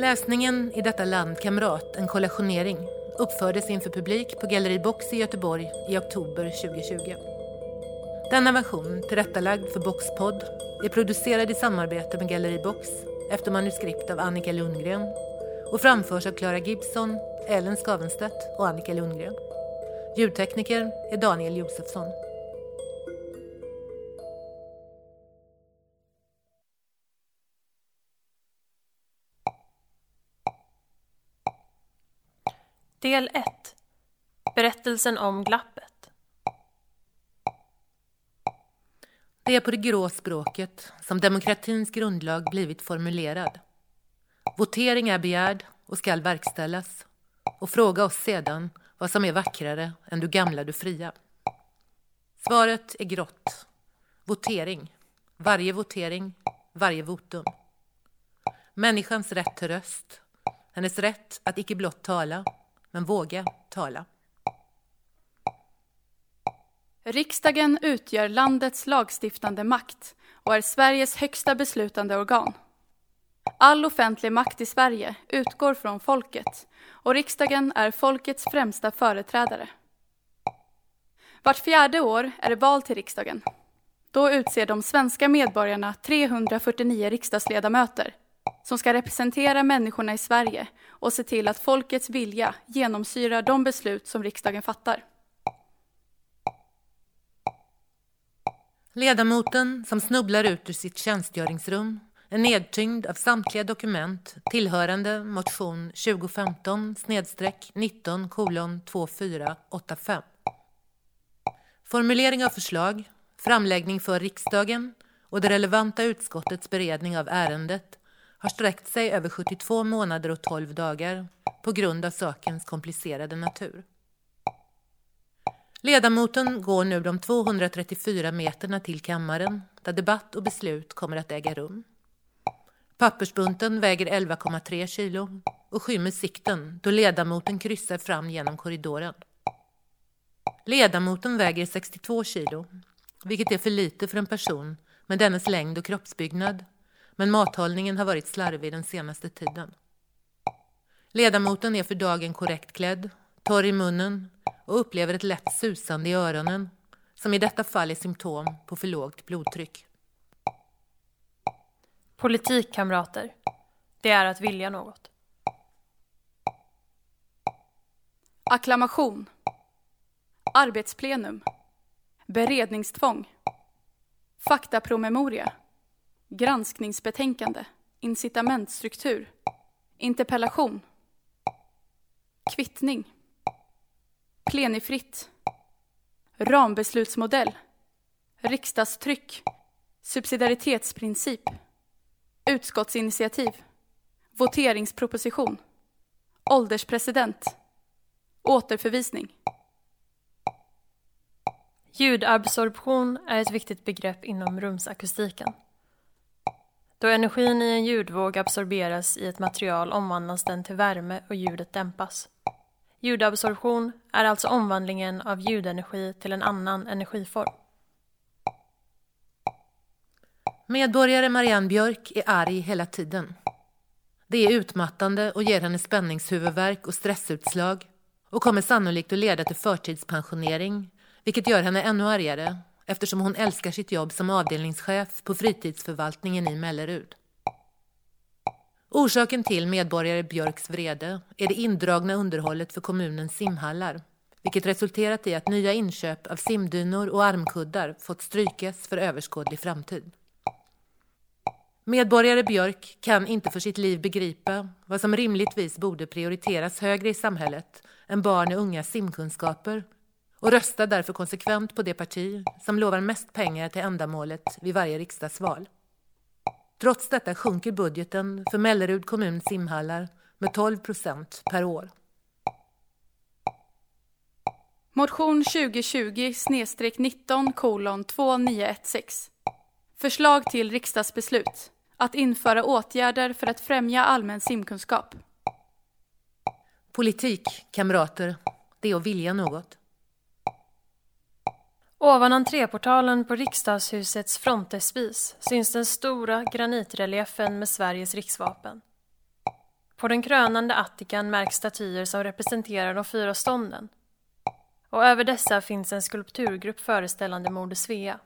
Läsningen i detta land Kamrat, en kollationering uppfördes inför publik på Galleri Box i Göteborg i oktober 2020. Denna version, tillrättalagd för Boxpodd, är producerad i samarbete med Galleri Box efter manuskript av Annika Lundgren och framförs av Clara Gibson, Ellen Skavenstedt och Annika Lundgren. Ljudtekniker är Daniel Josefsson. Del 1 Berättelsen om glappet Det är på det grå språket som demokratins grundlag blivit formulerad. Votering är begärd och skall verkställas och fråga oss sedan vad som är vackrare än du gamla du fria. Svaret är grått. Votering. Varje votering, varje votum. Människans rätt till röst. Hennes rätt att icke blott tala, men våga tala. Riksdagen utgör landets lagstiftande makt och är Sveriges högsta beslutande organ. All offentlig makt i Sverige utgår från folket och riksdagen är folkets främsta företrädare. Vart fjärde år är det val till riksdagen. Då utser de svenska medborgarna 349 riksdagsledamöter som ska representera människorna i Sverige och se till att folkets vilja genomsyrar de beslut som riksdagen fattar. Ledamoten som snubblar ut ur sitt tjänstgöringsrum är nedtyngd av samtliga dokument tillhörande motion 2015 19 2485. Formulering av förslag, framläggning för riksdagen och det relevanta utskottets beredning av ärendet har sträckt sig över 72 månader och 12 dagar på grund av sakens komplicerade natur. Ledamoten går nu de 234 meterna till kammaren där debatt och beslut kommer att äga rum. Pappersbunten väger 11,3 kilo och skymmer sikten då ledamoten kryssar fram genom korridoren. Ledamoten väger 62 kilo, vilket är för lite för en person med dennes längd och kroppsbyggnad, men mathållningen har varit slarvig den senaste tiden. Ledamoten är för dagen korrekt klädd, torr i munnen och upplever ett lätt susande i öronen, som i detta fall är symptom på för lågt blodtryck. Politik, kamrater. Det är att vilja något. Akklamation. Arbetsplenum. Beredningstvång. Faktapromemoria. Granskningsbetänkande. Incitamentstruktur. Interpellation. Kvittning. Plenifritt. Rambeslutsmodell. Riksdagstryck. Subsidiaritetsprincip. Utskottsinitiativ. Voteringsproposition. Ålderspresident. Återförvisning. Ljudabsorption är ett viktigt begrepp inom rumsakustiken. Då energin i en ljudvåg absorberas i ett material omvandlas den till värme och ljudet dämpas. Ljudabsorption är alltså omvandlingen av ljudenergi till en annan energiform. Medborgare Marianne Björk är arg hela tiden. Det är utmattande och ger henne spänningshuvudvärk och stressutslag och kommer sannolikt att leda till förtidspensionering, vilket gör henne ännu argare eftersom hon älskar sitt jobb som avdelningschef på fritidsförvaltningen i Mellerud. Orsaken till medborgare Björks vrede är det indragna underhållet för kommunens simhallar, vilket resulterat i att nya inköp av simdynor och armkuddar fått strykas för överskådlig framtid. Medborgare Björk kan inte för sitt liv begripa vad som rimligtvis borde prioriteras högre i samhället än barn och ungas simkunskaper och röstar därför konsekvent på det parti som lovar mest pengar till ändamålet vid varje riksdagsval. Trots detta sjunker budgeten för Mellerud kommuns simhallar med 12 procent per år. Motion 2020-19 kolon 2916. Förslag till riksdagsbeslut att införa åtgärder för att främja allmän simkunskap. Politik, kamrater, det är att vilja något. Ovan entréportalen på riksdagshusets frontespis syns den stora granitreliefen med Sveriges riksvapen. På den krönande attikan märks statyer som representerar de fyra stånden. Och över dessa finns en skulpturgrupp föreställande Moder Svea.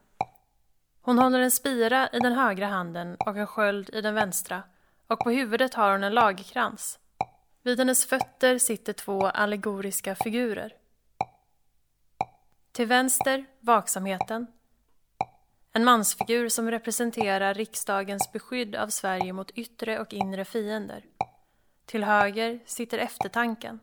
Hon håller en spira i den högra handen och en sköld i den vänstra och på huvudet har hon en lagkrans. Vid hennes fötter sitter två allegoriska figurer. Till vänster vaksamheten. En mansfigur som representerar riksdagens beskydd av Sverige mot yttre och inre fiender. Till höger sitter eftertanken.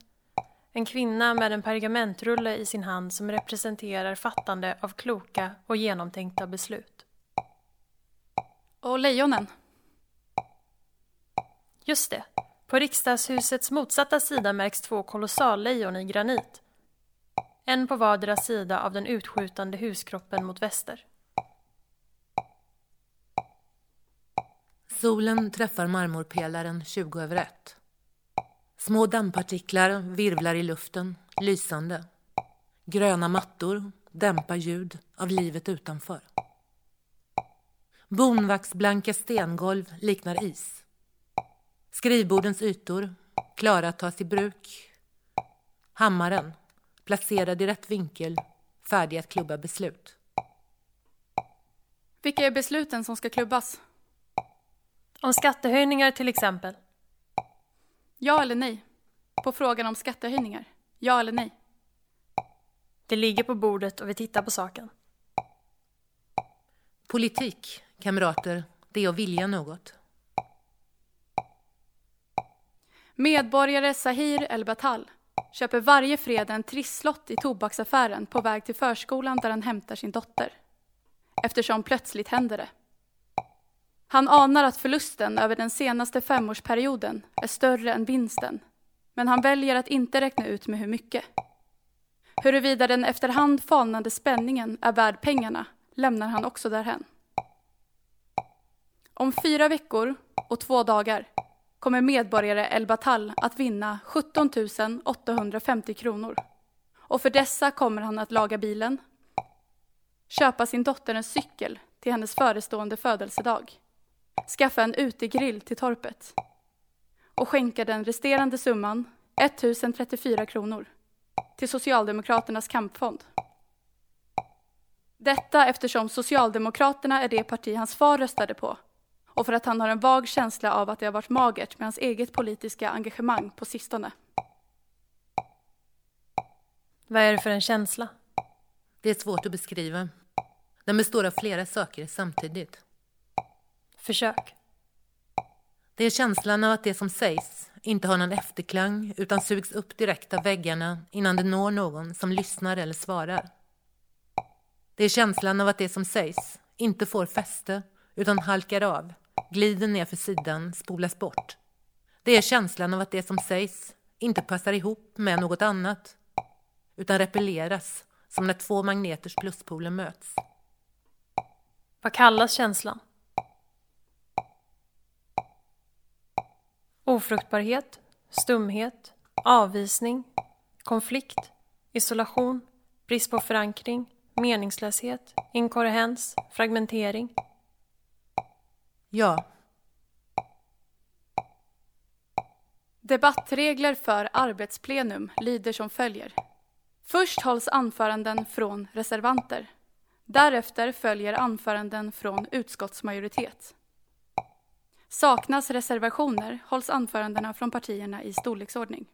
En kvinna med en pergamentrulle i sin hand som representerar fattande av kloka och genomtänkta beslut. Och lejonen? Just det. På riksdagshusets motsatta sida märks två kolossallejon i granit. En på vardera sida av den utskjutande huskroppen mot väster. Solen träffar marmorpelaren 20 över ett. Små dammpartiklar virvlar i luften, lysande. Gröna mattor dämpar ljud av livet utanför. Bonvaxblanka stengolv liknar is. Skrivbordens ytor, klara att tas i bruk. Hammaren, placerad i rätt vinkel, färdig att klubba beslut. Vilka är besluten som ska klubbas? Om skattehöjningar till exempel. Ja eller nej? På frågan om skattehöjningar. Ja eller nej? Det ligger på bordet och vi tittar på saken. Politik, kamrater, det är att vilja något. Medborgare Sahir El-Batal köper varje fredag en trisslott i tobaksaffären på väg till förskolan där han hämtar sin dotter. Eftersom plötsligt händer det. Han anar att förlusten över den senaste femårsperioden är större än vinsten. Men han väljer att inte räkna ut med hur mycket. Huruvida den efterhand falnande spänningen är värd pengarna lämnar han också därhen. Om fyra veckor och två dagar kommer medborgare El Batal att vinna 17 850 kronor. Och för dessa kommer han att laga bilen, köpa sin dotter en cykel till hennes förestående födelsedag, skaffa en utegrill till torpet och skänka den resterande summan, 1034 kronor, till Socialdemokraternas kampfond. Detta eftersom Socialdemokraterna är det parti hans far röstade på och för att han har en vag känsla av att det har varit magert med hans eget politiska engagemang på sistone. Vad är det för en känsla? Det är svårt att beskriva. Den består av flera saker samtidigt. Försök. Det är känslan av att det som sägs inte har någon efterklang utan sugs upp direkt av väggarna innan det når någon som lyssnar eller svarar. Det är känslan av att det som sägs inte får fäste utan halkar av, glider ner för sidan, spolas bort. Det är känslan av att det som sägs inte passar ihop med något annat utan repelleras som när två magneters pluspoler möts. Vad kallas känslan? Ofruktbarhet, stumhet, avvisning, konflikt, isolation, brist på förankring, meningslöshet, inkoherens, fragmentering. Ja. Debattregler för arbetsplenum lyder som följer. Först hålls anföranden från reservanter. Därefter följer anföranden från utskottsmajoritet. Saknas reservationer hålls anförandena från partierna i storleksordning.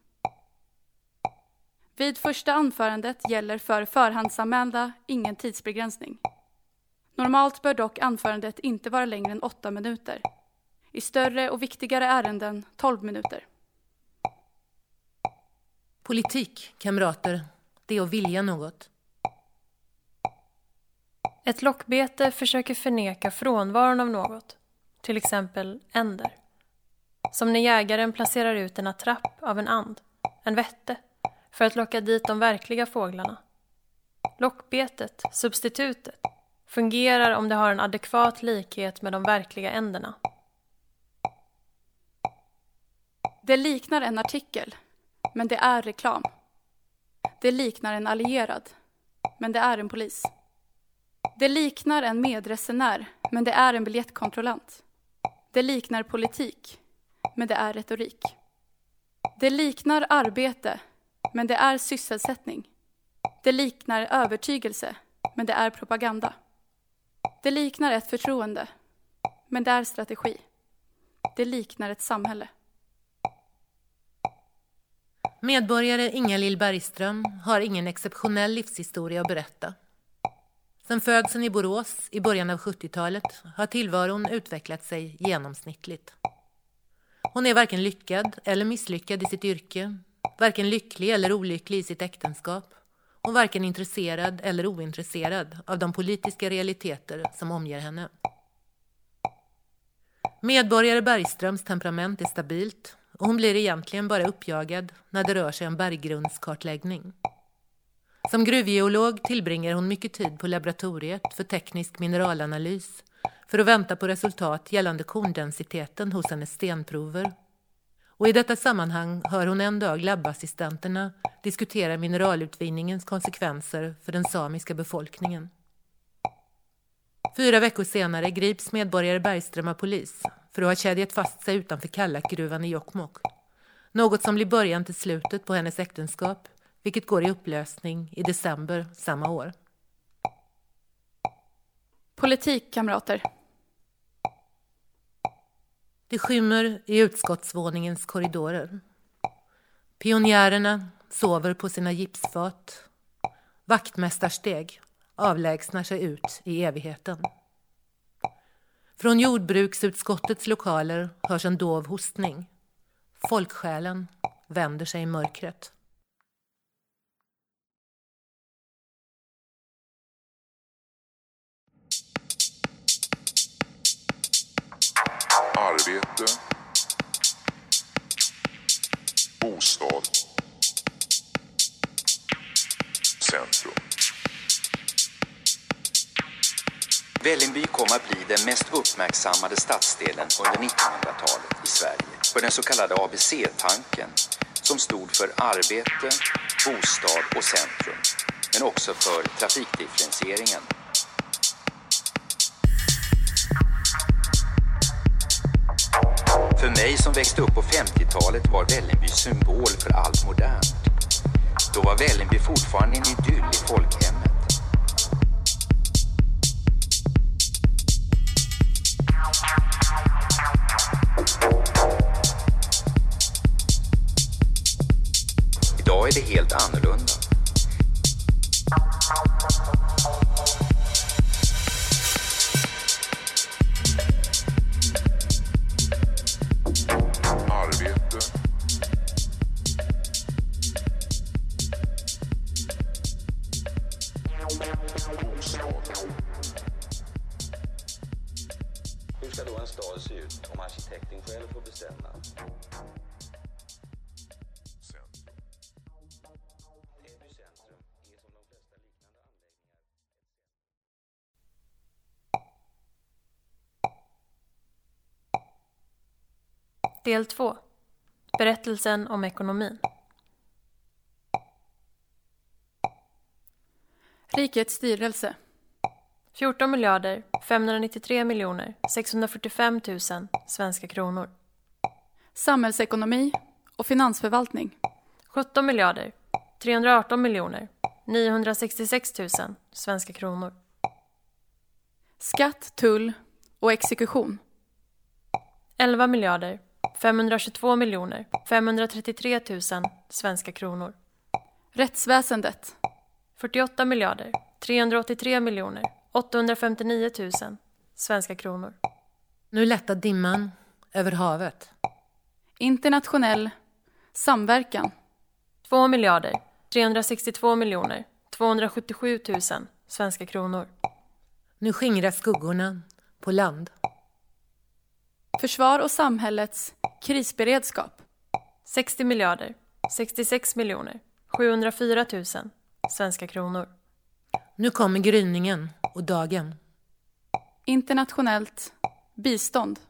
Vid första anförandet gäller för förhandsanmälda ingen tidsbegränsning. Normalt bör dock anförandet inte vara längre än åtta minuter. I större och viktigare ärenden 12 minuter. Politik, kamrater, det är att vilja något. Ett lockbete försöker förneka frånvaron av något, till exempel änder. Som när jägaren placerar ut en attrapp av en and, en vätte, för att locka dit de verkliga fåglarna. Lockbetet, substitutet, fungerar om det har en adekvat likhet med de verkliga änderna. Det liknar en artikel, men det är reklam. Det liknar en allierad, men det är en polis. Det liknar en medresenär, men det är en biljettkontrollant. Det liknar politik, men det är retorik. Det liknar arbete, men det är sysselsättning. Det liknar övertygelse, men det är propaganda. Det liknar ett förtroende, men det är strategi. Det liknar ett samhälle. Medborgare Inga-Lill Bergström har ingen exceptionell livshistoria att berätta. Sen födseln i Borås i början av 70-talet har tillvaron utvecklat sig genomsnittligt. Hon är varken lyckad eller misslyckad i sitt yrke, varken lycklig eller olycklig i sitt äktenskap och varken intresserad eller ointresserad av de politiska realiteter som omger henne. Medborgare Bergströms temperament är stabilt och hon blir egentligen bara uppjagad när det rör sig om berggrundskartläggning. Som gruvgeolog tillbringar hon mycket tid på laboratoriet för teknisk mineralanalys för att vänta på resultat gällande korndensiteten hos hennes stenprover. Och i detta sammanhang hör hon en dag labbassistenterna diskutera mineralutvinningens konsekvenser för den samiska befolkningen. Fyra veckor senare grips medborgare Bergström av polis för att ha kedjat fast sig utanför Kallakgruvan i Jokkmokk. Något som blir början till slutet på hennes äktenskap, vilket går i upplösning i december samma år. Politik, kamrater. Det skymmer i utskottsvåningens korridorer. Pionjärerna sover på sina gipsfat. Vaktmästarsteg avlägsnar sig ut i evigheten. Från jordbruksutskottets lokaler hörs en dov hostning. Folksjälen vänder sig i mörkret. Arbete, bostad, centrum. Vällingby kom att bli den mest uppmärksammade stadsdelen under 1900-talet i Sverige för den så kallade ABC-tanken som stod för arbete, bostad och centrum, men också för trafikdifferentieringen. För mig som växte upp på 50-talet var Vällingby symbol för allt modernt. Då var Vällingby fortfarande en idyll i folkhemmet. Idag är det helt annorlunda. Del 2. Berättelsen om ekonomin. Rikets styrelse. 14 miljarder 593 miljoner 645 000 svenska kronor. Samhällsekonomi och finansförvaltning. 17 miljarder 318 miljoner 966 000 svenska kronor. Skatt, tull och exekution. 11 miljarder 522 miljoner 533 000 svenska kronor. Rättsväsendet. 48 miljarder 383 miljoner 859 000 svenska kronor. Nu lättar dimman över havet. Internationell samverkan. 2 miljarder 362 miljoner 277 000 svenska kronor. Nu skingras skuggorna på land. Försvar och samhällets krisberedskap. 60 miljarder 66 miljoner 704 000 svenska kronor. Nu kommer gryningen och dagen. Internationellt bistånd.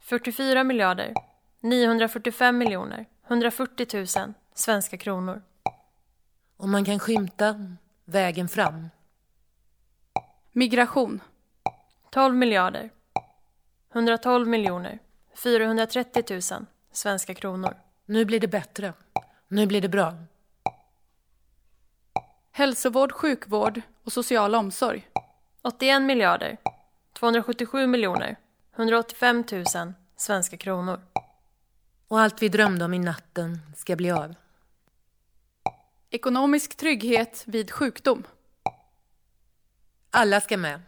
44 miljarder 945 miljoner 140 000 svenska kronor. Och man kan skymta vägen fram. Migration. 12 miljarder 112 miljoner 430 000 svenska kronor. Nu blir det bättre. Nu blir det bra. Hälsovård, sjukvård och social omsorg. 81 miljarder 277 miljoner 185 000 svenska kronor. Och allt vi drömde om i natten ska bli av. Ekonomisk trygghet vid sjukdom. Alla ska med.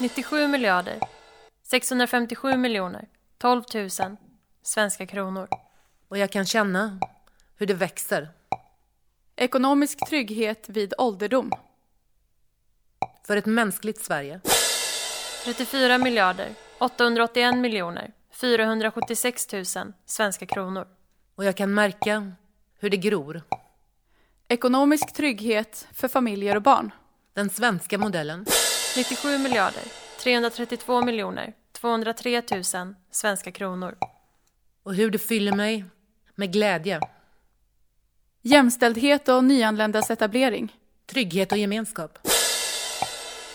97 miljarder 657 miljoner 12 000 svenska kronor. Och jag kan känna hur det växer. Ekonomisk trygghet vid ålderdom. För ett mänskligt Sverige. 34 miljarder 881 miljoner 476 000 svenska kronor. Och jag kan märka hur det gror. Ekonomisk trygghet för familjer och barn. Den svenska modellen. 97 miljarder 332 miljoner 203 000 svenska kronor. Och hur det fyller mig med glädje, Jämställdhet och nyanländas etablering. trygghet och gemenskap.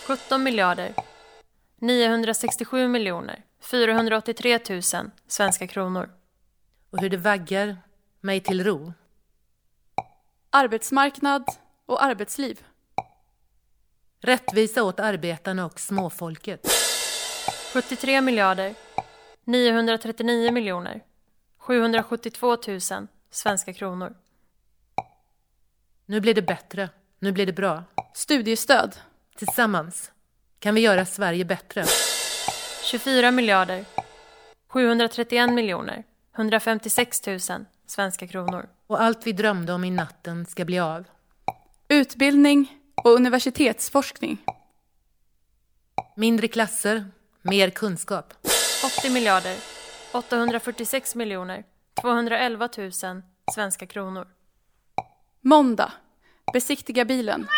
17 miljarder 967 miljoner 483 000 svenska kronor. Och hur det vaggar mig till ro. Arbetsmarknad och arbetsliv. Rättvisa åt arbetarna och småfolket. 73 miljarder 939 miljoner 772 000 svenska kronor. Nu blir det bättre. Nu blir det bra. Studiestöd. Tillsammans kan vi göra Sverige bättre. 24 miljarder 731 miljoner 156 000 svenska kronor. Och allt vi drömde om i natten ska bli av. Utbildning och universitetsforskning. Mindre klasser, mer kunskap. 80 miljarder 846 miljoner 211 000 svenska kronor. Måndag. Besiktiga bilen.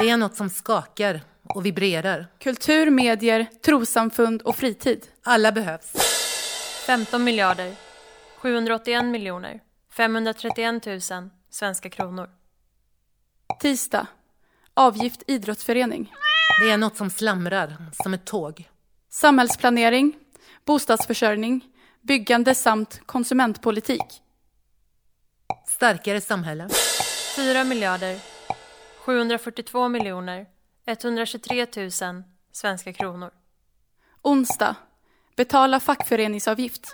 Det är något som skakar och vibrerar. Kultur, medier, trossamfund och fritid. Alla behövs. 15 miljarder 781 miljoner 531 000 svenska kronor. Tisdag. Avgift idrottsförening. Det är något som slamrar som ett tåg. Samhällsplanering, bostadsförsörjning, byggande samt konsumentpolitik. Starkare samhälle. 4 miljarder 742 miljoner 123 000 svenska kronor. Onsdag. Betala fackföreningsavgift.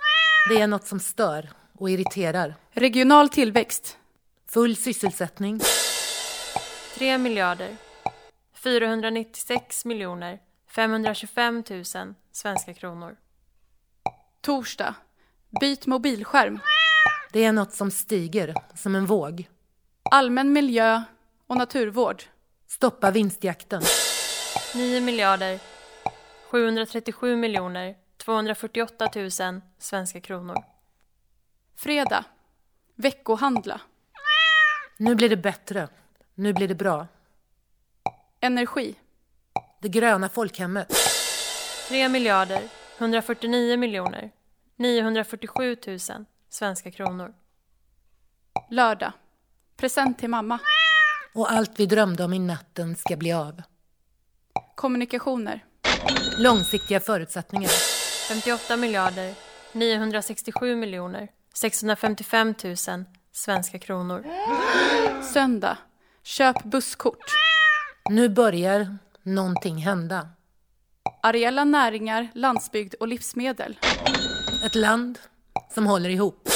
Det är något som stör och irriterar. Regional tillväxt. Full sysselsättning. 3 miljarder 496 miljoner 525 000 svenska kronor. Torsdag. Byt mobilskärm. Det är något som stiger som en våg. Allmän miljö och naturvård. Stoppa vinstjakten. 9 miljarder 737 miljoner 248 000 svenska kronor. Fredag. Veckohandla. Nu blir det bättre. Nu blir det bra. Energi. Det gröna folkhemmet. 3 miljarder 149 miljoner 947 000 svenska kronor. Lördag. Present till mamma. Och allt vi drömde om i natten ska bli av. Kommunikationer. Långsiktiga förutsättningar. 58 miljarder 967 miljoner 655 000 svenska kronor. Söndag. Köp busskort. Nu börjar någonting hända. Areella näringar, landsbygd och livsmedel. Ett land som håller ihop.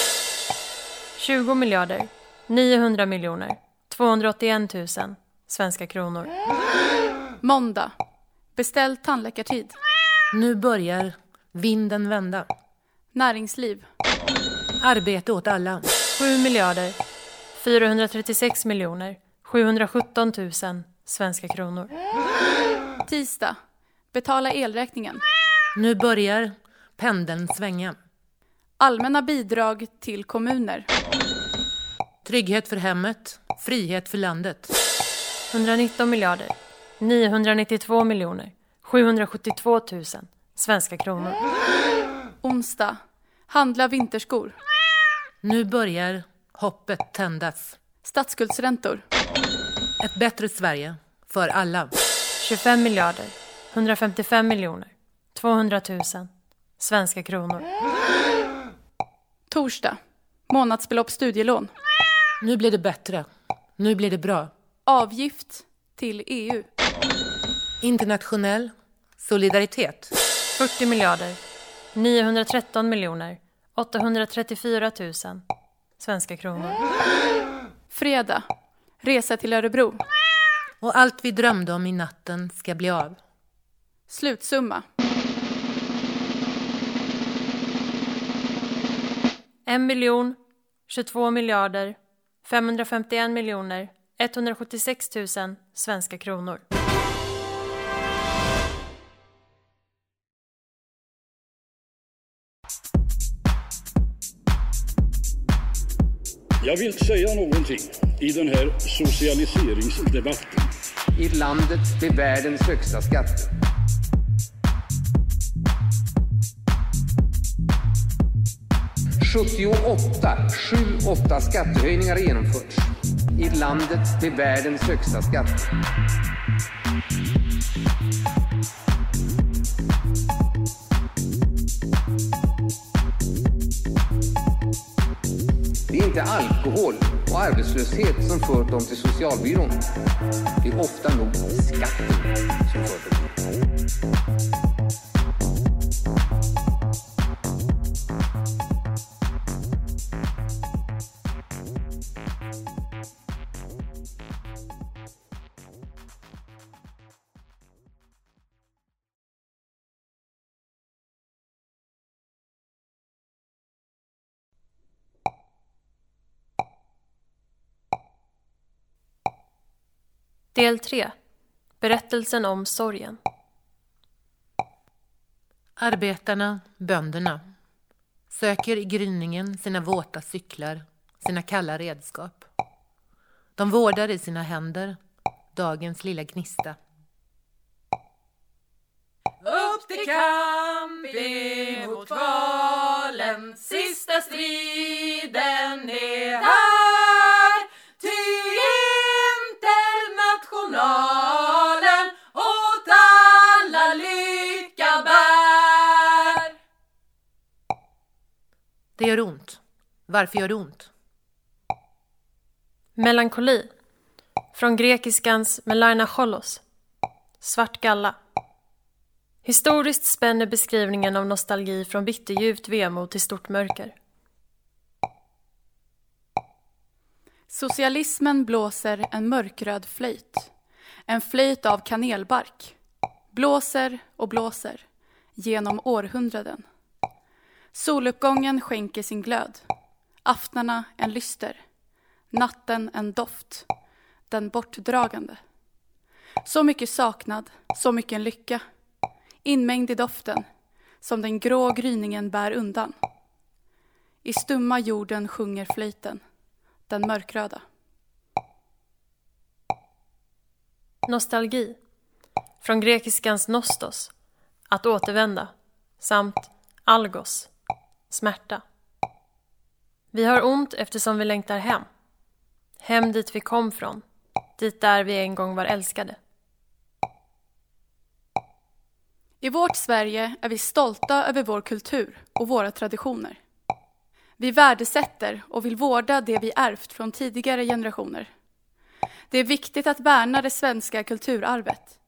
20 miljarder 900 miljoner 281 000 svenska kronor. Måndag. Beställ tandläkartid. Nu börjar vinden vända. Näringsliv. Arbete åt alla. 7 miljarder 436 miljoner 717 000 svenska kronor. Tisdag. Betala elräkningen. Nu börjar pendeln svänga. Allmänna bidrag till kommuner. Trygghet för hemmet, frihet för landet. 119 miljarder 992 miljoner 772 000 svenska kronor. Onsdag. Handla vinterskor. Nu börjar hoppet tändas. Statsskuldsräntor. Ett bättre Sverige för alla. 25 miljarder 155 miljoner 200 000 svenska kronor. Torsdag. Månadsbelopp studielån. Nu blir det bättre. Nu blir det bra. Avgift till EU. Internationell solidaritet. 40 miljarder 913 miljoner 834 000 svenska kronor. Fredag. Resa till Örebro. Och allt vi drömde om i natten ska bli av. Slutsumma. 1 miljon 22 miljarder 551 miljoner 176 000 svenska kronor. Jag vill säga någonting i den här socialiseringsdebatten. i landet med världens högsta skatter. ”78, sju, åtta skattehöjningar har genomförts i landet med världens högsta skatter. Det är inte alkohol och arbetslöshet som fört dem till socialbyrån. Det är ofta nog skatten som fört dem Del 3. Berättelsen om sorgen. Arbetarna, bönderna, söker i gryningen sina våta cyklar, sina kalla redskap. De vårdar i sina händer dagens lilla gnista. Upp till kamp emot valen, sista striden är här. Det gör ont. Varför gör det ont? Melankoli. Från grekiskans melaina cholos. Svart galla. Historiskt spänner beskrivningen av nostalgi från bitterljuvt vemod till stort mörker. Socialismen blåser en mörkröd flöjt. En flöjt av kanelbark. Blåser och blåser. Genom århundraden. Soluppgången skänker sin glöd. Aftnarna en lyster. Natten en doft. Den bortdragande. Så mycket saknad, så mycket lycka. Inmängd i doften, som den grå gryningen bär undan. I stumma jorden sjunger flöjten, den mörkröda. Nostalgi. Från grekiskans nostos. Att återvända. Samt algos. Smärta. Vi har ont eftersom vi längtar hem. Hem dit vi kom från. Dit där vi en gång var älskade. I vårt Sverige är vi stolta över vår kultur och våra traditioner. Vi värdesätter och vill vårda det vi ärvt från tidigare generationer. Det är viktigt att värna det svenska kulturarvet,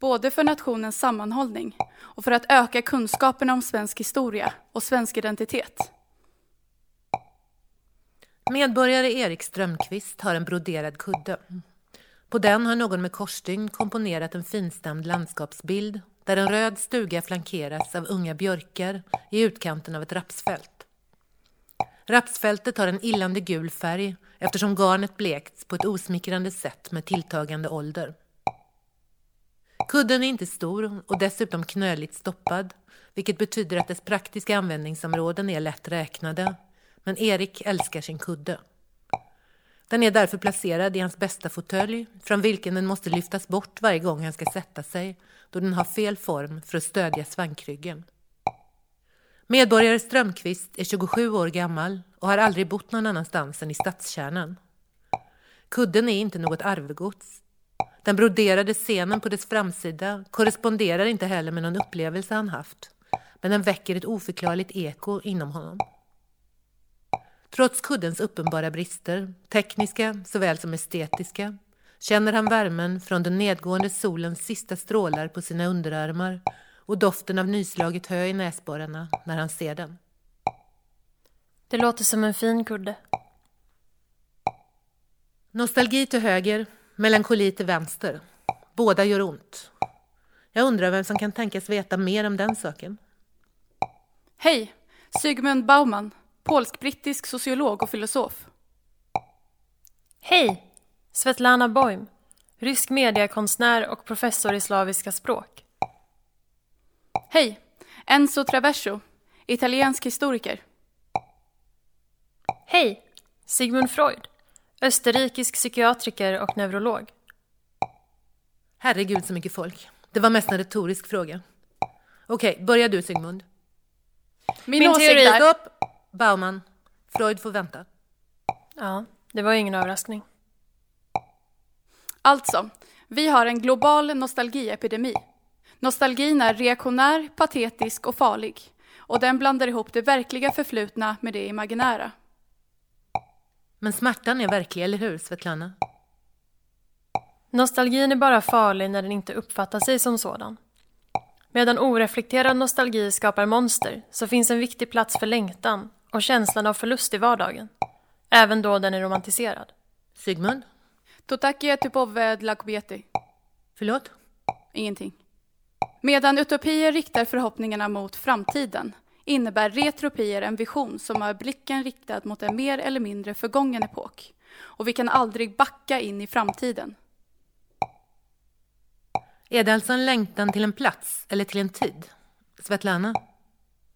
både för nationens sammanhållning och för att öka kunskaperna om svensk historia och svensk identitet. Medborgare Erik Strömqvist har en broderad kudde. På den har någon med korsstygn komponerat en finstämd landskapsbild där en röd stuga flankeras av unga björkar i utkanten av ett rapsfält. Rapsfältet har en illande gul färg eftersom garnet blekts på ett osmickrande sätt med tilltagande ålder. Kudden är inte stor och dessutom knöligt stoppad, vilket betyder att dess praktiska användningsområden är lätt räknade. Men Erik älskar sin kudde. Den är därför placerad i hans bästa fåtölj, från vilken den måste lyftas bort varje gång han ska sätta sig, då den har fel form för att stödja svankryggen. Medborgare Strömqvist är 27 år gammal och har aldrig bott någon annanstans än i stadskärnan. Kudden är inte något arvegods. Den broderade scenen på dess framsida korresponderar inte heller med någon upplevelse han haft, men den väcker ett oförklarligt eko inom honom. Trots kuddens uppenbara brister, tekniska såväl som estetiska, känner han värmen från den nedgående solens sista strålar på sina underarmar och doften av nyslaget hö i näsborrarna när han ser den. Det låter som en fin kudde. Nostalgi till höger, melankoli till vänster. Båda gör ont. Jag undrar vem som kan tänkas veta mer om den saken. Hej! Sigmund Bauman, polsk-brittisk sociolog och filosof. Hej! Svetlana Boym, rysk mediekonstnär och professor i slaviska språk. Hej! Enzo Traverso, italiensk historiker. Hej! Sigmund Freud, österrikisk psykiatriker och neurolog. Herregud så mycket folk. Det var mest en retorisk fråga. Okej, börja du Sigmund. Min, Min åsikt teori- är... Stopp! Bauman. Freud får vänta. Ja, det var ingen överraskning. Alltså, vi har en global nostalgiepidemi. Nostalgin är reaktionär, patetisk och farlig. Och den blandar ihop det verkliga förflutna med det imaginära. Men smärtan är verklig, eller hur Svetlana? Nostalgin är bara farlig när den inte uppfattar sig som sådan. Medan oreflekterad nostalgi skapar monster så finns en viktig plats för längtan och känslan av förlust i vardagen. Även då den är romantiserad. Sigmund? To takie typowe dla kobiety. Förlåt? Ingenting. Medan utopier riktar förhoppningarna mot framtiden innebär retropier en vision som har blicken riktad mot en mer eller mindre förgången epok. Och vi kan aldrig backa in i framtiden. Är det alltså en längtan till en plats eller till en tid? Svetlana?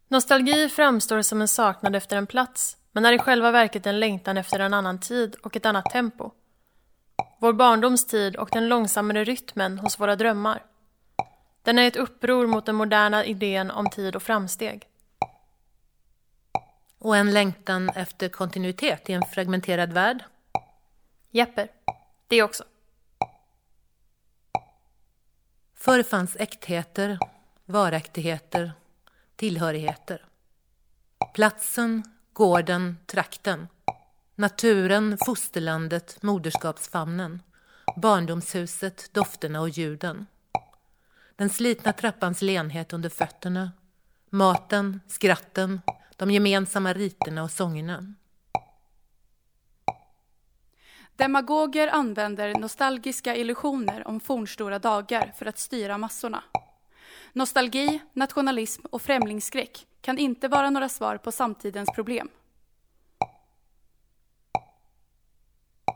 Nostalgi framstår som en saknad efter en plats men är i själva verket en längtan efter en annan tid och ett annat tempo. Vår barndomstid och den långsammare rytmen hos våra drömmar. Den är ett uppror mot den moderna idén om tid och framsteg. Och en längtan efter kontinuitet i en fragmenterad värld? Jepper. Det också. Förr fanns äktheter, varaktigheter, tillhörigheter. Platsen, gården, trakten. Naturen, fosterlandet, moderskapsfamnen. Barndomshuset, dofterna och ljuden. Den slitna trappans lenhet under fötterna. Maten, skratten, de gemensamma riterna och sångerna. Demagoger använder nostalgiska illusioner om fornstora dagar för att styra massorna. Nostalgi, nationalism och främlingsskräck kan inte vara några svar på samtidens problem.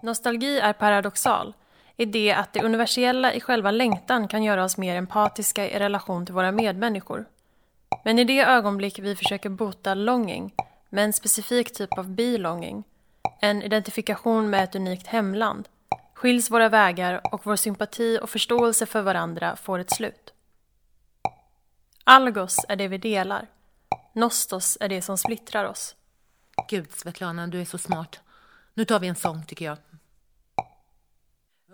Nostalgi är paradoxal i det att det universella i själva längtan kan göra oss mer empatiska i relation till våra medmänniskor. Men i det ögonblick vi försöker bota longing med en specifik typ av belonging, en identifikation med ett unikt hemland, skiljs våra vägar och vår sympati och förståelse för varandra får ett slut. Algos är det vi delar. Nostos är det som splittrar oss. Gud, Svetlana, du är så smart. Nu tar vi en sång, tycker jag.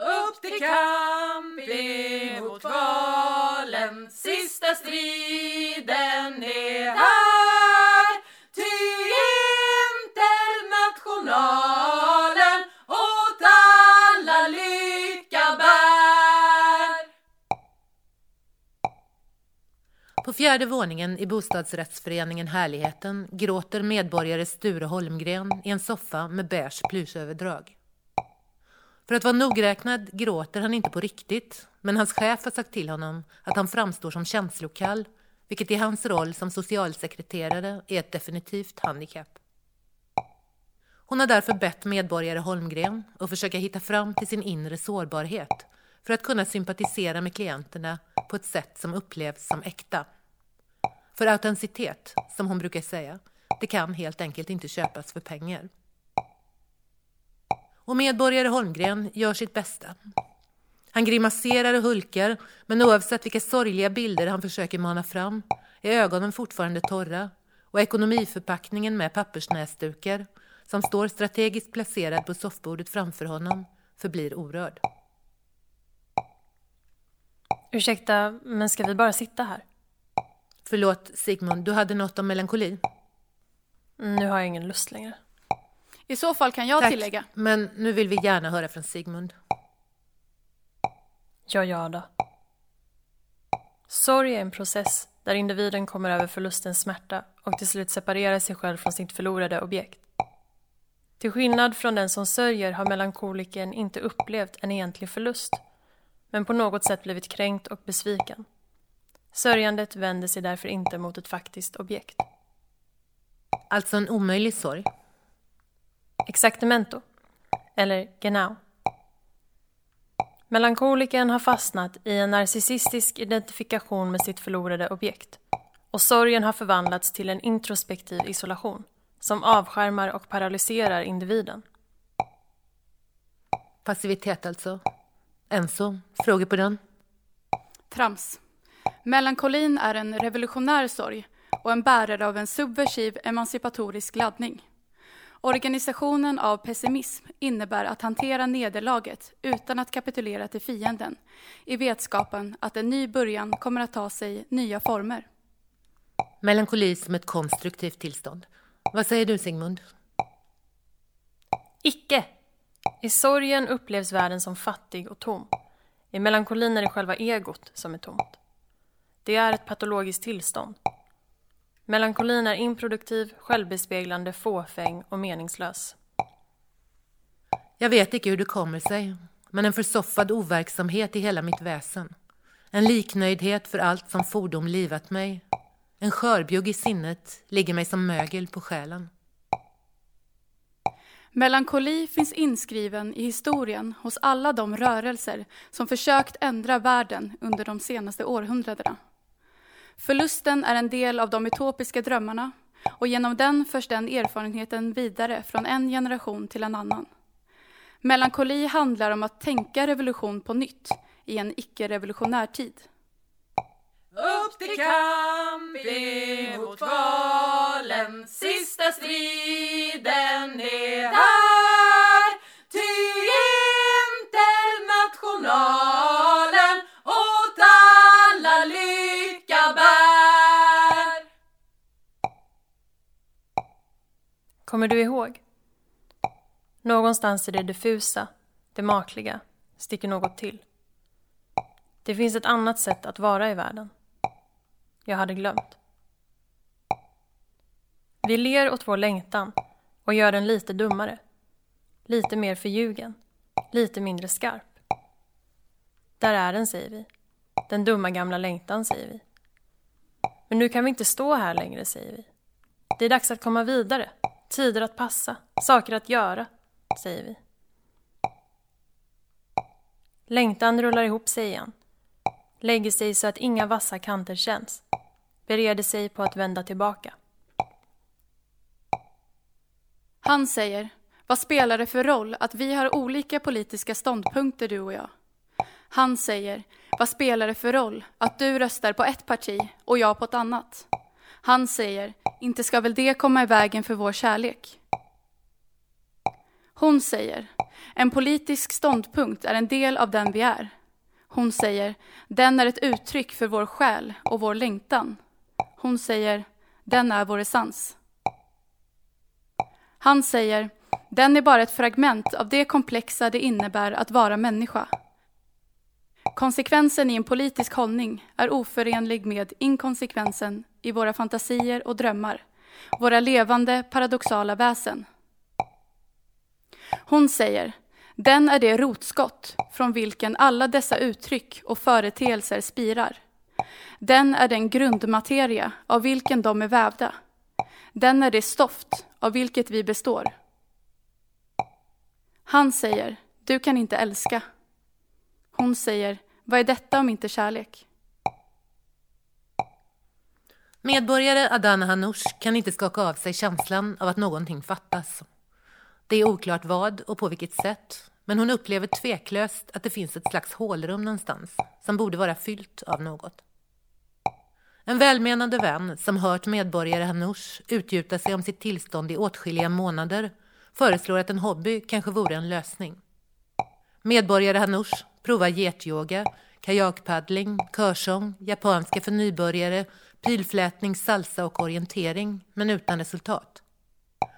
Upp till kamp emot valen. Sista striden är här. Ty internationalen åt alla lycka bär. På fjärde våningen i bostadsrättsföreningen Härligheten gråter medborgare Sture Holmgren i en soffa med beige plyschöverdrag. För att vara nogräknad gråter han inte på riktigt, men hans chef har sagt till honom att han framstår som känslokall, vilket i hans roll som socialsekreterare är ett definitivt handikapp. Hon har därför bett medborgare Holmgren att försöka hitta fram till sin inre sårbarhet för att kunna sympatisera med klienterna på ett sätt som upplevs som äkta. För autenticitet, som hon brukar säga, det kan helt enkelt inte köpas för pengar. Och medborgare Holmgren gör sitt bästa. Han grimaserar och hulkar, men oavsett vilka sorgliga bilder han försöker mana fram är ögonen fortfarande torra och ekonomiförpackningen med pappersnäsdukar som står strategiskt placerad på soffbordet framför honom förblir orörd. Ursäkta, men ska vi bara sitta här? Förlåt Sigmund, du hade något om melankoli? Mm, Nu har jag ingen lust längre. I så fall kan jag Tack, tillägga. men nu vill vi gärna höra från Sigmund. Ja, ja då. Sorg är en process där individen kommer över förlustens smärta och till slut separerar sig själv från sitt förlorade objekt. Till skillnad från den som sörjer har melankolikern inte upplevt en egentlig förlust, men på något sätt blivit kränkt och besviken. Sörjandet vänder sig därför inte mot ett faktiskt objekt. Alltså en omöjlig sorg. Exaktemento. Eller genau. Melankolikern har fastnat i en narcissistisk identifikation med sitt förlorade objekt och sorgen har förvandlats till en introspektiv isolation som avskärmar och paralyserar individen. Passivitet alltså. Enso, frågor på den? Trams. Melankolin är en revolutionär sorg och en bärare av en subversiv emancipatorisk laddning. Organisationen av pessimism innebär att hantera nederlaget utan att kapitulera till fienden i vetskapen att en ny början kommer att ta sig nya former. Melankoli som ett konstruktivt tillstånd. Vad säger du Sigmund? Icke! I sorgen upplevs världen som fattig och tom. I melankolin är det själva egot som är tomt. Det är ett patologiskt tillstånd. Melankolin är improduktiv, självbespeglande, fåfäng och meningslös. Jag vet inte hur det kommer sig, men en försoffad overksamhet i hela mitt väsen. En liknöjdhet för allt som fordom livat mig. En skörbjugg i sinnet ligger mig som mögel på själen. Melankoli finns inskriven i historien hos alla de rörelser som försökt ändra världen under de senaste århundradena. Förlusten är en del av de utopiska drömmarna och genom den förs den erfarenheten vidare från en generation till en annan. Melankoli handlar om att tänka revolution på nytt i en icke-revolutionär tid. Upp till kamp emot kvalen Sista striden är Kommer du ihåg? Någonstans i det diffusa, det makliga, sticker något till. Det finns ett annat sätt att vara i världen. Jag hade glömt. Vi ler åt vår längtan och gör den lite dummare. Lite mer förljugen. Lite mindre skarp. Där är den, säger vi. Den dumma gamla längtan, säger vi. Men nu kan vi inte stå här längre, säger vi. Det är dags att komma vidare. Tider att passa. Saker att göra, säger vi. Längtan rullar ihop sig igen. Lägger sig så att inga vassa kanter känns. Bereder sig på att vända tillbaka. Han säger, vad spelar det för roll att vi har olika politiska ståndpunkter du och jag? Han säger, vad spelar det för roll att du röstar på ett parti och jag på ett annat? Han säger, inte ska väl det komma i vägen för vår kärlek? Hon säger, en politisk ståndpunkt är en del av den vi är. Hon säger, den är ett uttryck för vår själ och vår längtan. Hon säger, den är vår essens. Han säger, den är bara ett fragment av det komplexa det innebär att vara människa. Konsekvensen i en politisk hållning är oförenlig med inkonsekvensen i våra fantasier och drömmar, våra levande paradoxala väsen. Hon säger, den är det rotskott från vilken alla dessa uttryck och företeelser spirar. Den är den grundmateria av vilken de är vävda. Den är det stoft av vilket vi består. Han säger, du kan inte älska. Hon säger, vad är detta om inte kärlek? Medborgare Adana Hanoush kan inte skaka av sig känslan av att någonting fattas. Det är oklart vad och på vilket sätt, men hon upplever tveklöst att det finns ett slags hålrum någonstans som borde vara fyllt av något. En välmenande vän som hört medborgare Hanoush utgjuta sig om sitt tillstånd i åtskilliga månader föreslår att en hobby kanske vore en lösning. Medborgare Hanoush provar getyoga, kajakpaddling, körsång, japanska för nybörjare, pilflätning, salsa och orientering, men utan resultat.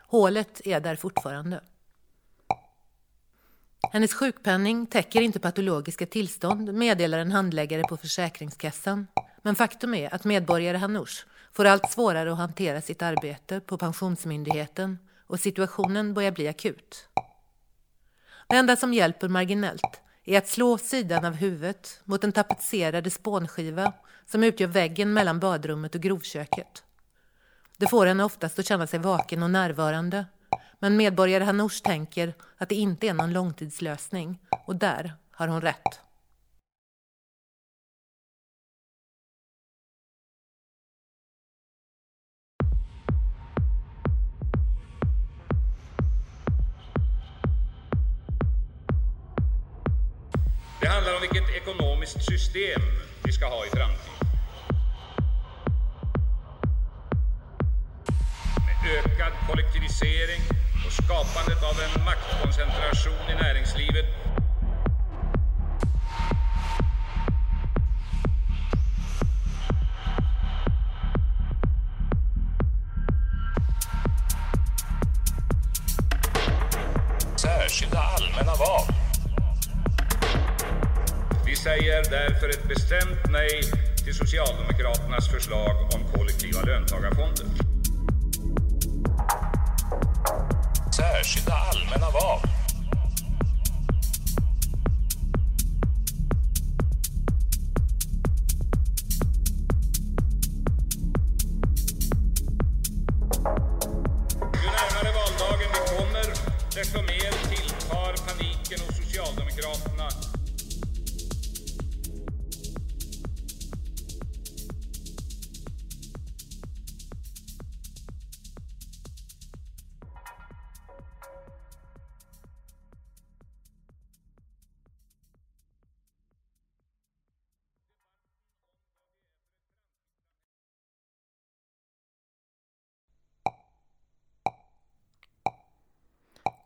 Hålet är där fortfarande. Hennes sjukpenning täcker inte patologiska tillstånd, meddelar en handläggare på Försäkringskassan. Men faktum är att medborgare Hanoush får allt svårare att hantera sitt arbete på Pensionsmyndigheten och situationen börjar bli akut. Det enda som hjälper marginellt är att slå sidan av huvudet mot den tapetserade spånskiva som utgör väggen mellan badrummet och grovköket. Det får henne oftast att känna sig vaken och närvarande men medborgare Hanoush tänker att det inte är någon långtidslösning och där har hon rätt. Det handlar om vilket ekonomiskt system vi ska ha i framtiden. Med ökad kollektivisering och skapandet av en maktkoncentration i näringslivet Särskilda allmänna val. Vi säger därför ett bestämt nej till Socialdemokraternas förslag om kollektiva löntagarfonder. Särskilda allmänna val.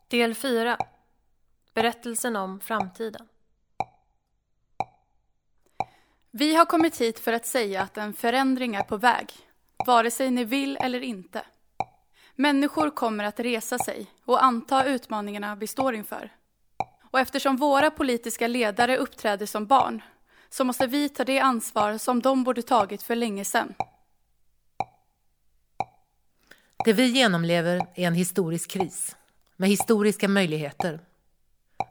Del 4. Berättelsen om framtiden. Vi har kommit hit för att säga att en förändring är på väg, vare sig ni vill eller inte. Människor kommer att resa sig och anta utmaningarna vi står inför. Och eftersom våra politiska ledare uppträder som barn så måste vi ta det ansvar som de borde tagit för länge sedan. Det vi genomlever är en historisk kris med historiska möjligheter.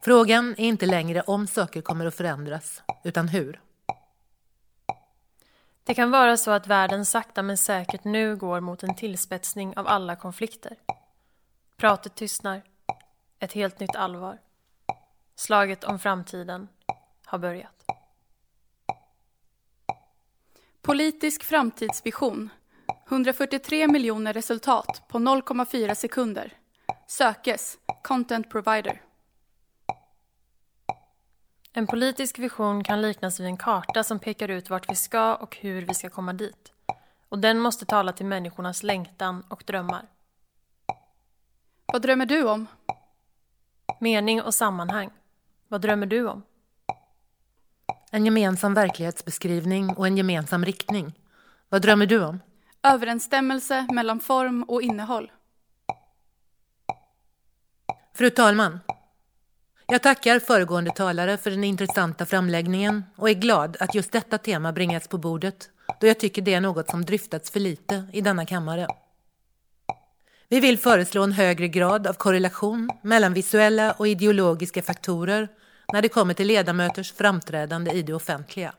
Frågan är inte längre om saker kommer att förändras, utan hur. Det kan vara så att världen sakta men säkert nu går mot en tillspetsning av alla konflikter. Pratet tystnar. Ett helt nytt allvar. Slaget om framtiden har börjat. Politisk framtidsvision. 143 miljoner resultat på 0,4 sekunder. Sökes. Content provider. En politisk vision kan liknas vid en karta som pekar ut vart vi ska och hur vi ska komma dit. Och den måste tala till människornas längtan och drömmar. Vad drömmer du om? Mening och sammanhang. Vad drömmer du om? En gemensam verklighetsbeskrivning och en gemensam riktning. Vad drömmer du om? Överensstämmelse mellan form och innehåll. Fru talman! Jag tackar föregående talare för den intressanta framläggningen och är glad att just detta tema bringats på bordet då jag tycker det är något som dryftats för lite i denna kammare. Vi vill föreslå en högre grad av korrelation mellan visuella och ideologiska faktorer när det kommer till ledamöters framträdande i det offentliga.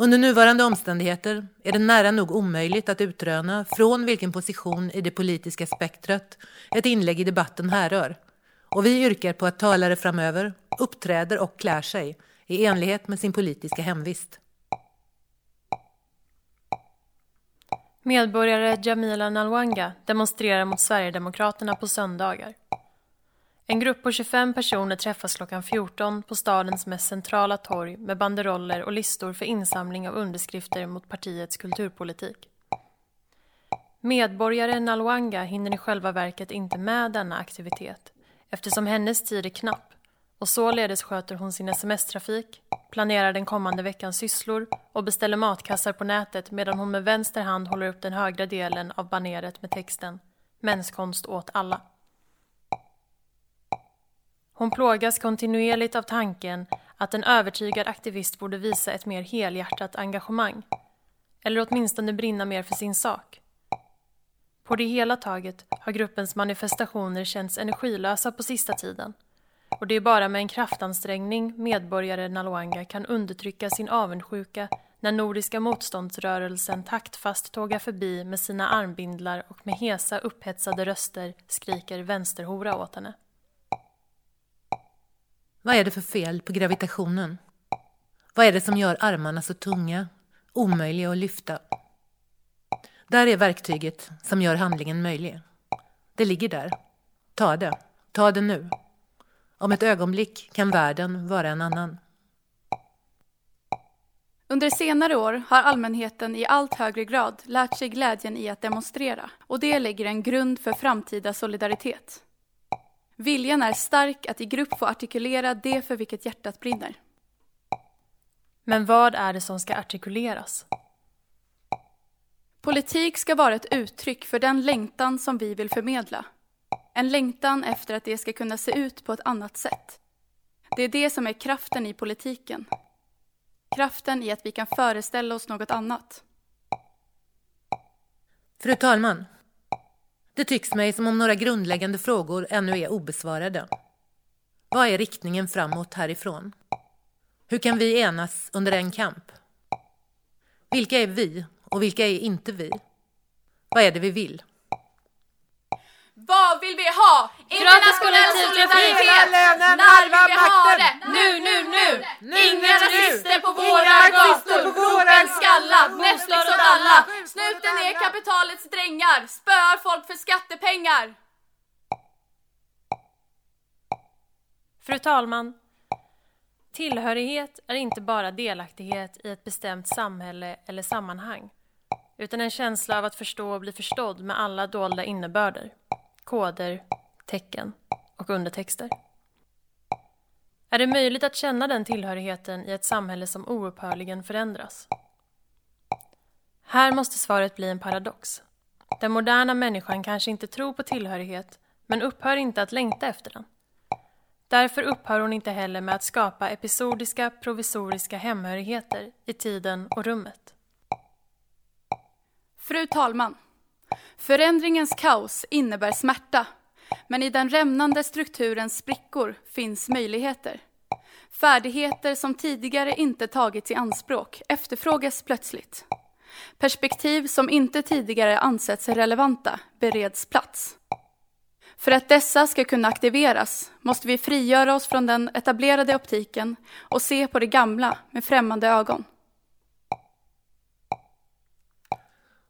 Under nuvarande omständigheter är det nära nog omöjligt att utröna från vilken position i det politiska spektrat ett inlägg i debatten härrör. Och vi yrkar på att talare framöver uppträder och klär sig i enlighet med sin politiska hemvist. Medborgare Jamila Nalwanga demonstrerar mot Sverigedemokraterna på söndagar. En grupp på 25 personer träffas klockan 14 på stadens mest centrala torg med banderoller och listor för insamling av underskrifter mot partiets kulturpolitik. Medborgare Nalwanga hinner i själva verket inte med denna aktivitet eftersom hennes tid är knapp och således sköter hon sin sms-trafik, planerar den kommande veckans sysslor och beställer matkassar på nätet medan hon med vänster hand håller upp den högra delen av baneret med texten Menskonst åt alla. Hon plågas kontinuerligt av tanken att en övertygad aktivist borde visa ett mer helhjärtat engagemang. Eller åtminstone brinna mer för sin sak. På det hela taget har gruppens manifestationer känts energilösa på sista tiden. Och det är bara med en kraftansträngning medborgare Naloanga kan undertrycka sin avundsjuka när Nordiska motståndsrörelsen taktfast tågar förbi med sina armbindlar och med hesa upphetsade röster skriker vänsterhora åt henne. Vad är det för fel på gravitationen? Vad är det som gör armarna så tunga, omöjliga att lyfta? Där är verktyget som gör handlingen möjlig. Det ligger där. Ta det. Ta det nu. Om ett ögonblick kan världen vara en annan. Under senare år har allmänheten i allt högre grad lärt sig glädjen i att demonstrera och det lägger en grund för framtida solidaritet. Viljan är stark att i grupp få artikulera det för vilket hjärtat brinner. Men vad är det som ska artikuleras? Politik ska vara ett uttryck för den längtan som vi vill förmedla. En längtan efter att det ska kunna se ut på ett annat sätt. Det är det som är kraften i politiken. Kraften i att vi kan föreställa oss något annat. Fru talman! Det tycks mig som om några grundläggande frågor ännu är obesvarade. Vad är riktningen framåt härifrån? Hur kan vi enas under en kamp? Vilka är vi och vilka är inte vi? Vad är det vi vill? Vad vill vi ha? Internationell solidaritet! När vill vi ha det? Nu, nu, nu! Inga rasister på våra gator! Ropen skalla! Netflix åt alla! Snuten är kapitalets drängar! Spöar folk för skattepengar! Fru talman! Tillhörighet är inte bara delaktighet i ett bestämt samhälle eller sammanhang utan en känsla av att förstå och bli förstådd med alla dolda innebörder, koder, tecken och undertexter. Är det möjligt att känna den tillhörigheten i ett samhälle som oupphörligen förändras? Här måste svaret bli en paradox. Den moderna människan kanske inte tror på tillhörighet men upphör inte att längta efter den. Därför upphör hon inte heller med att skapa episodiska, provisoriska hemhörigheter i tiden och rummet. Fru talman! Förändringens kaos innebär smärta, men i den rämnande strukturens sprickor finns möjligheter. Färdigheter som tidigare inte tagits i anspråk efterfrågas plötsligt. Perspektiv som inte tidigare ansetts relevanta bereds plats. För att dessa ska kunna aktiveras måste vi frigöra oss från den etablerade optiken och se på det gamla med främmande ögon.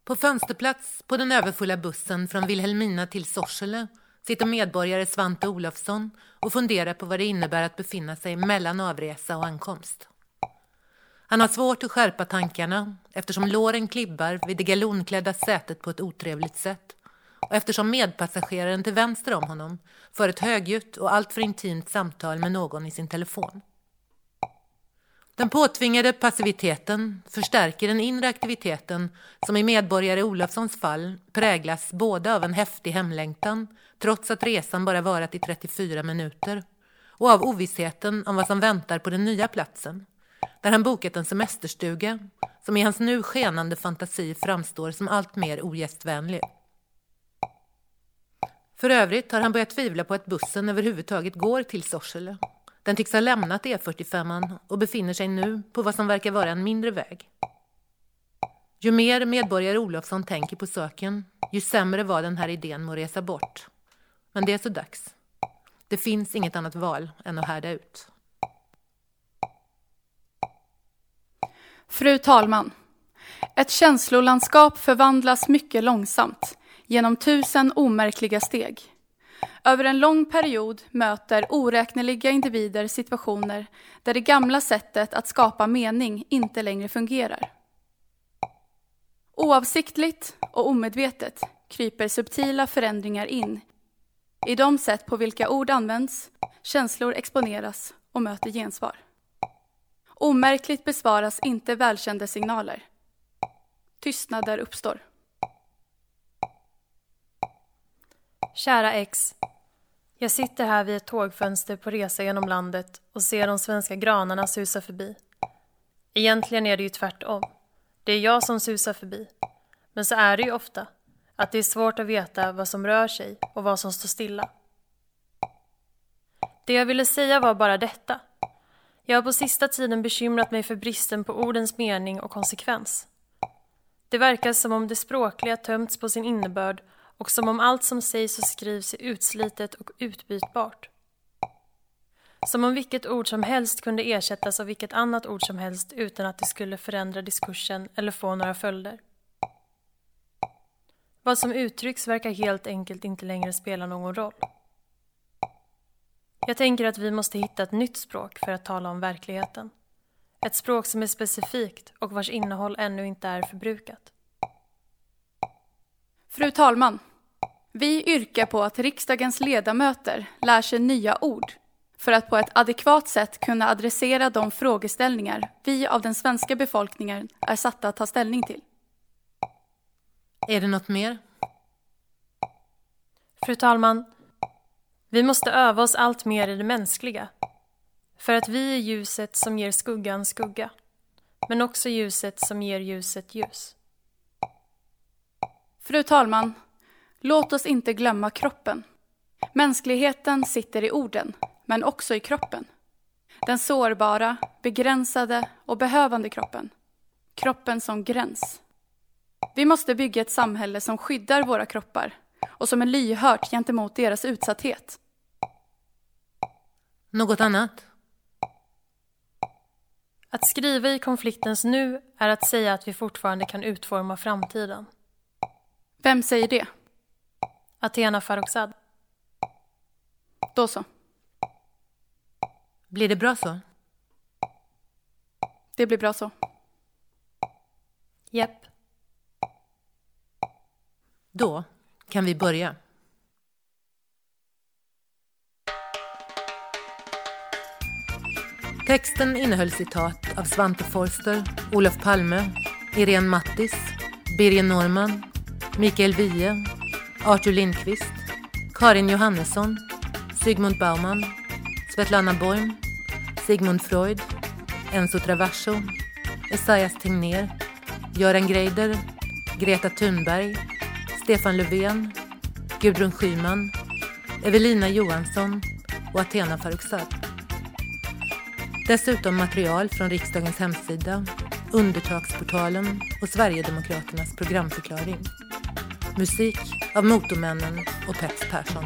På fönsterplats på den överfulla bussen från Vilhelmina till Sorsele sitter medborgare Svante Olofsson och funderar på vad det innebär att befinna sig mellan avresa och ankomst. Han har svårt att skärpa tankarna eftersom låren klibbar vid det galonklädda sätet på ett otrevligt sätt och eftersom medpassageraren till vänster om honom för ett högljutt och alltför intimt samtal med någon i sin telefon. Den påtvingade passiviteten förstärker den inre aktiviteten som i medborgare Olofssons fall präglas både av en häftig hemlängtan, trots att resan bara varat i 34 minuter, och av ovissheten om vad som väntar på den nya platsen, där han bokat en semesterstuga som i hans nu skenande fantasi framstår som allt mer ogästvänlig. För övrigt har han börjat tvivla på att bussen överhuvudtaget går till Sorsele. Den tycks ha lämnat E45 och befinner sig nu på vad som verkar vara en mindre väg. Ju mer medborgare Olofsson tänker på saken, ju sämre var den här idén med att resa bort. Men det är så dags. Det finns inget annat val än att härda ut. Fru talman! Ett känslolandskap förvandlas mycket långsamt genom tusen omärkliga steg. Över en lång period möter oräkneliga individer situationer där det gamla sättet att skapa mening inte längre fungerar. Oavsiktligt och omedvetet kryper subtila förändringar in i de sätt på vilka ord används, känslor exponeras och möter gensvar. Omärkligt besvaras inte välkända signaler. Tystnader uppstår. Kära ex. Jag sitter här vid ett tågfönster på resa genom landet och ser de svenska granarna susa förbi. Egentligen är det ju tvärtom. Det är jag som susar förbi. Men så är det ju ofta. Att det är svårt att veta vad som rör sig och vad som står stilla. Det jag ville säga var bara detta. Jag har på sista tiden bekymrat mig för bristen på ordens mening och konsekvens. Det verkar som om det språkliga tömts på sin innebörd och som om allt som sägs och skrivs är utslitet och utbytbart. Som om vilket ord som helst kunde ersättas av vilket annat ord som helst utan att det skulle förändra diskursen eller få några följder. Vad som uttrycks verkar helt enkelt inte längre spela någon roll. Jag tänker att vi måste hitta ett nytt språk för att tala om verkligheten. Ett språk som är specifikt och vars innehåll ännu inte är förbrukat. Fru talman! Vi yrkar på att riksdagens ledamöter lär sig nya ord för att på ett adekvat sätt kunna adressera de frågeställningar vi av den svenska befolkningen är satta att ta ställning till. Är det något mer? Fru talman, vi måste öva oss allt mer i det mänskliga. För att vi är ljuset som ger skuggan skugga. Men också ljuset som ger ljuset ljus. Fru talman! Låt oss inte glömma kroppen. Mänskligheten sitter i orden, men också i kroppen. Den sårbara, begränsade och behövande kroppen. Kroppen som gräns. Vi måste bygga ett samhälle som skyddar våra kroppar och som är lyhört gentemot deras utsatthet. Något annat? Att skriva i konfliktens nu är att säga att vi fortfarande kan utforma framtiden. Vem säger det? Athena Farrokhzad. Då så. Blir det bra så? Det blir bra så. Japp. Då kan vi börja. Texten innehöll citat av Svante Forster, Olof Palme, Irene Mattis, Birger Norman, Mikael Wiehe, Arthur Lindqvist, Karin Johannesson, Sigmund Bauman, Svetlana Boim, Sigmund Freud, Enzo Traverso, Esaias Tegnér, Göran Greider, Greta Thunberg, Stefan Löfven, Gudrun Schyman, Evelina Johansson och Athena Farrokhzad. Dessutom material från riksdagens hemsida, Undertaksportalen och Sverigedemokraternas programförklaring. Musik av Motormännen och Peps Persson.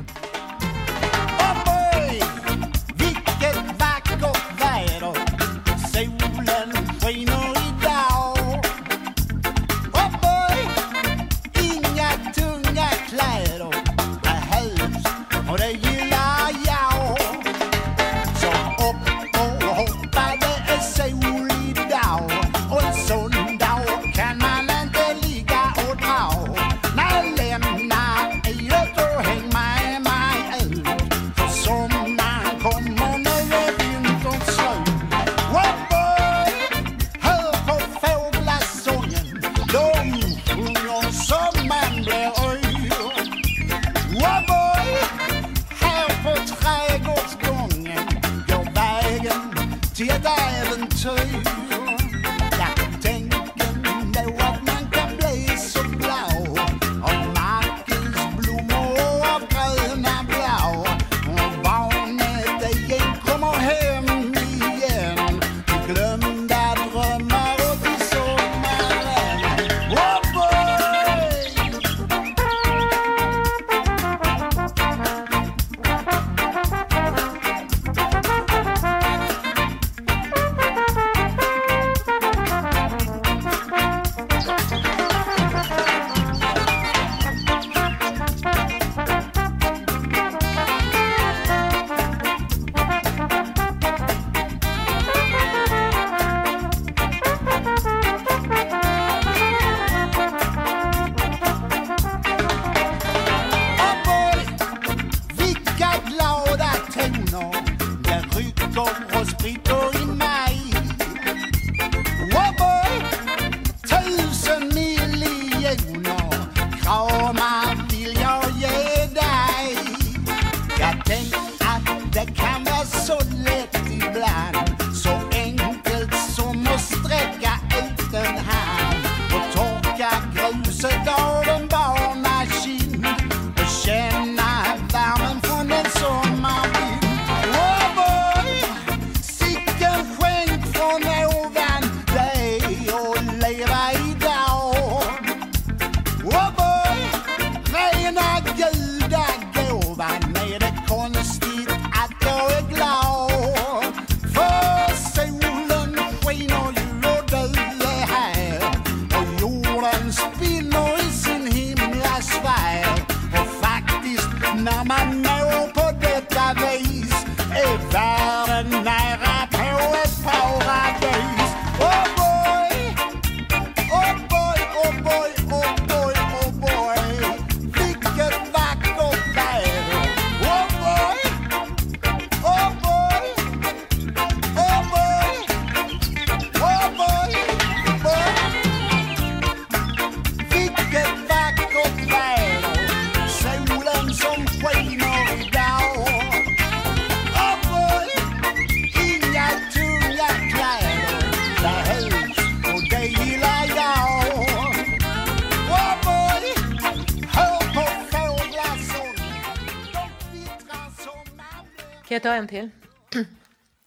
En till?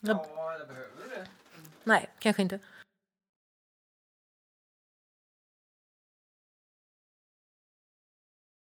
Ja, eller behöver det? Nej, kanske inte.